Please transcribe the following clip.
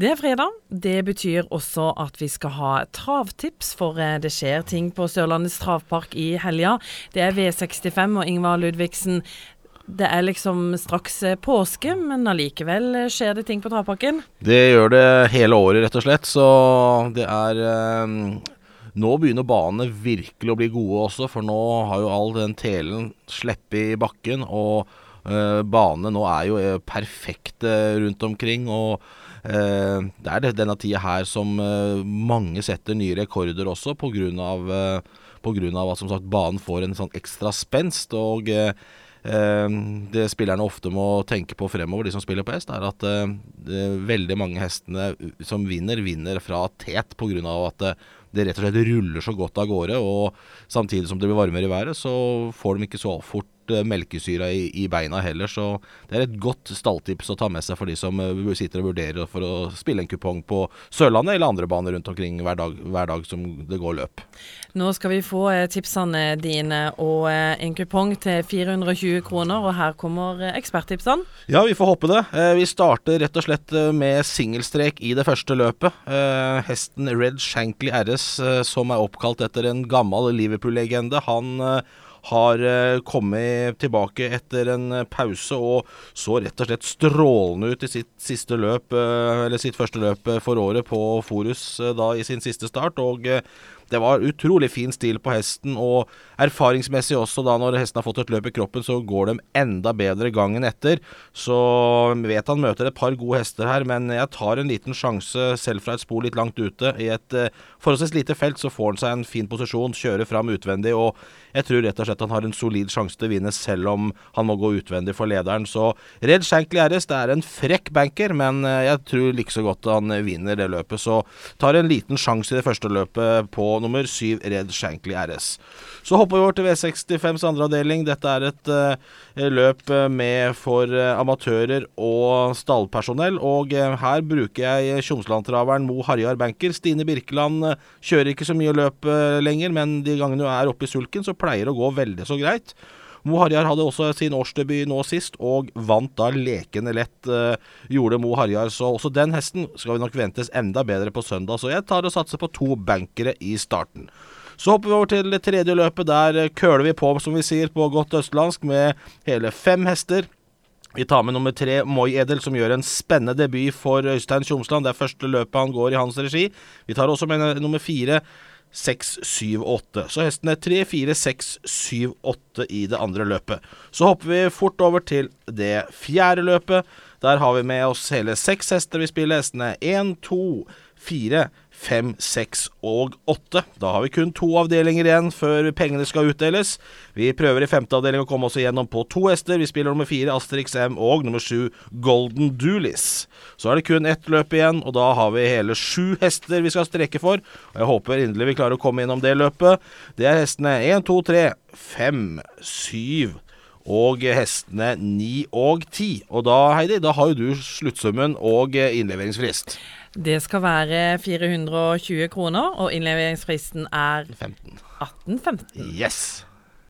Det er fredag. Det betyr også at vi skal ha travtips, for eh, det skjer ting på Sørlandets travpark i helga. Det er V65 og Ingvar Ludvigsen. Det er liksom straks eh, påske, men allikevel eh, skjer det ting på travparken? Det gjør det hele året, rett og slett. Så det er eh, Nå begynner banene virkelig å bli gode også, for nå har jo all den telen sluppet i bakken. Og banene nå er jo perfekte rundt omkring. og Eh, det er denne tida her som eh, mange setter nye rekorder også, pga. Eh, at som sagt, banen får en sånn ekstra spenst. og eh, det spillerne ofte må tenke på fremover, de som spiller på hest, er at eh, veldig mange hestene som vinner, vinner fra tet pga. at det, rett og slett ruller så godt av gårde. Og samtidig som det blir varmere i været, så får de ikke så fort Eh, melkesyra i, i, beina heller. Så det er et godt stalltips å ta med seg for de som eh, sitter og vurderer for å spille en kupong på Sørlandet eller andre baner rundt omkring hver dag, hver dag som det går løp. Nå skal vi få eh, tipsene dine og en kupong til 420 kroner, og her kommer eksperttipsene. Ja, vi får håpe det. Vi starter rett og slett med singelstrek i det første løpet. Hesten Red Shankly RS, som er oppkalt etter en gammel Liverpool-legende, han har uh, kommet tilbake etter en eh, pause og så rett og slett strålende ut i sitt siste løp, eller sitt første løp for året på Forus da i sin siste start. og det var utrolig fin stil på hesten, og erfaringsmessig også, da når hesten har fått et løp i kroppen, så går de enda bedre gangen etter. Så vet han møter et par gode hester her, men jeg tar en liten sjanse selv fra et spor litt langt ute. I et uh, forholdsvis lite felt så får han seg en fin posisjon, kjører fram utvendig, og jeg tror rett og slett han har en solid sjanse til å vinne, selv om han må gå utvendig for lederen. Så Red Shankly RS, det er en frekk banker, men uh, jeg tror like så godt han vinner det løpet. Så tar en liten sjanse i det første løpet på nummer syv Red Shankly RS. Så hopper vi over til V65s andre avdeling. Dette er et uh, løp eh, med for uh, amatører og stallpersonell. Og uh, her bruker jeg Tjomsland-traveren Mo Harjar Banker. Stine Birkeland kjører ikke så mye løp lenger, men de gangene hun er oppe i sulken, så pleier det å gå veldig så greit. Mo Harjar hadde også sin årsdebut nå sist, og vant da lekende lett. Uh, gjorde Mo Harjar, så også den hesten skal vi nok ventes enda bedre på søndag. Så jeg tar og satser på to bankere i starten. Så hopper vi over til det tredje løpet. Der køler vi på, som vi sier på godt østlandsk, med hele fem hester. Vi tar med nummer tre, Moi Edel, som gjør en spennende debut for Øystein Tjomsland. Det er første løpet han går i hans regi. Vi tar også med nummer fire, 6, 7, 8. Så hestene 3, 4, 6, 7, 8 i det andre løpet. Så hopper vi fort over til det fjerde løpet. Der har vi med oss hele seks hester vi spiller. Hestene 1, 2, 4, fem, seks og åtte. Da har vi kun to avdelinger igjen før pengene skal utdeles. Vi prøver i femte avdeling å komme oss igjennom på to hester. Vi spiller nummer fire Asterix M og nummer sju Golden Doolies. Så er det kun ett løp igjen, og da har vi hele sju hester vi skal strekke for. Og jeg håper inderlig vi klarer å komme innom det løpet. Det er hestene én, to, tre, fem, syv og hestene 9 og 10. Og da, Heidi, da har jo du sluttsummen og innleveringsfrist. Det skal være 420 kroner, og innleveringsfristen er 15. 1815. Yes.